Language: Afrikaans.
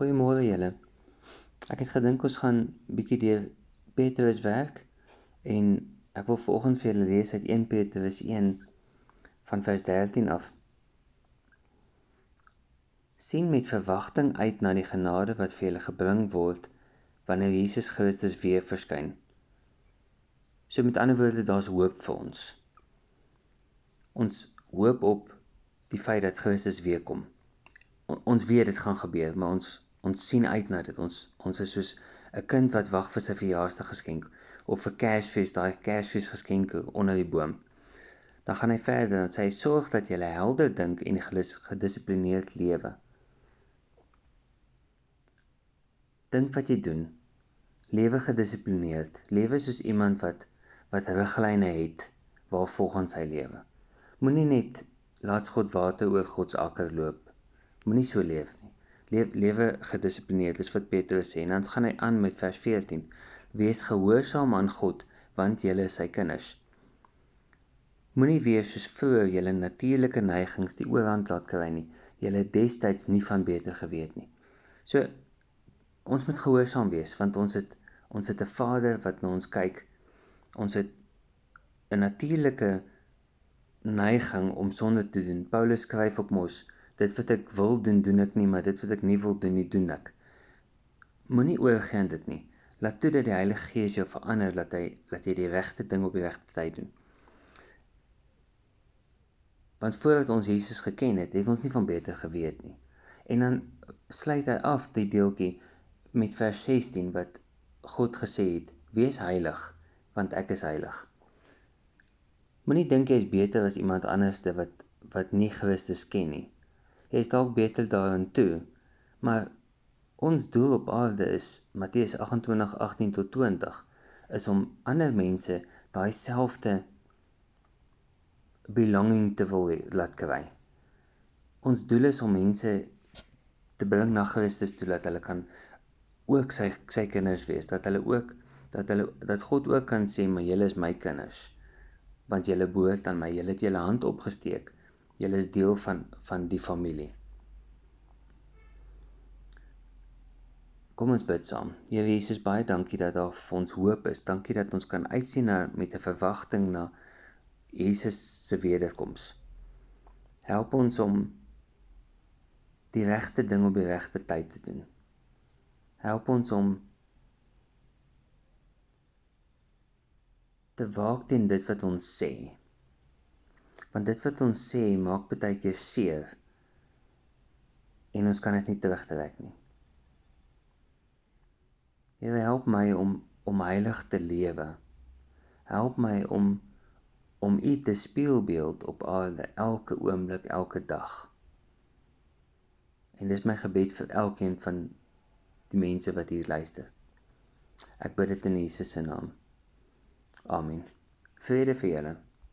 Goeiemôre julle. Ek het gedink ons gaan bietjie deur Petrus werk en ek wil vanoggend vir julle lees uit 1 Petrus 1 van vers 13 af. Sien met verwagting uit na die genade wat vir julle gebring word wanneer Jesus Christus weer verskyn. So met ander woorde, daar's hoop vir ons. Ons hoop op die feit dat Christus weer kom ons weet dit gaan gebeur, maar ons ons sien uit na dit. Ons ons is soos 'n kind wat wag vir sy verjaarsdag geskenk of vir Kersfees, daai Kersfees geskenke onder die boom. Dan gaan hy verder en sê sorg dat jy helder dink en gedissiplineerd lewe. Dink wat jy doen. Lewe gedissiplineerd. Lewe soos iemand wat wat riglyne het waar volgens hy lewe. Moenie net laat God water oor God se akker loop Moenie so leef nie. Leef lewe gedissiplineerd, dis wat Petrus sê. En dan gaan hy aan met vers 14. Wees gehoorsaam aan God, want julle is sy kinders. Moenie wees soos vroeër julle natuurlike neigings die oorhand laat kry nie. Julle destyds nie van beter geweet nie. So ons moet gehoorsaam wees want ons het ons het 'n Vader wat na ons kyk. Ons het 'n natuurlike neiging om sonde te doen. Paulus skryf op mos Dit wat ek wil doen, doen ek nie, maar dit wat ek nie wil doen nie, doen ek. Moenie oorgee aan dit nie. Laat toe dat die Heilige Gees jou verander dat hy dat jy die regte ding op die regte tyd doen. Want voordat ons Jesus geken het, het ons nie van beter geweet nie. En dan sluit hy af die deeltjie met vers 16 wat God gesê het: "Wees heilig, want ek is heilig." Moenie dink jy is beter as iemand anderste wat wat nie Christus ken nie jy is dalk beter daarin toe. Maar ons doel op aarde is Matteus 28:18 tot 20 is om ander mense daai selfde belonging te wil laat kry. Ons doel is om mense te bring na Christus toe dat hulle kan ook sy sy kinders wees, dat hulle ook dat hulle dat God ook kan sê maar julle is my kinders want julle behoort aan my, julle het julle hand opgesteek Julle is deel van van die familie. Kom ons bid saam. Here Jesus, baie dankie dat daar vir ons hoop is. Dankie dat ons kan uitsien na met 'n verwagting na Jesus se wederkoms. Help ons om die regte ding op die regte tyd te doen. Help ons om te waak teen dit wat ons sê want dit wat ons sê maak baie keer seer en ons kan dit nie terugtrek nie. Here help my om om heilig te lewe. Help my om om U te spieelbeeld op aarde elke oomblik, elke dag. En dis my gebed vir elkeen van die mense wat hier luister. Ek bid dit in Jesus se naam. Amen. Vrede vir julle.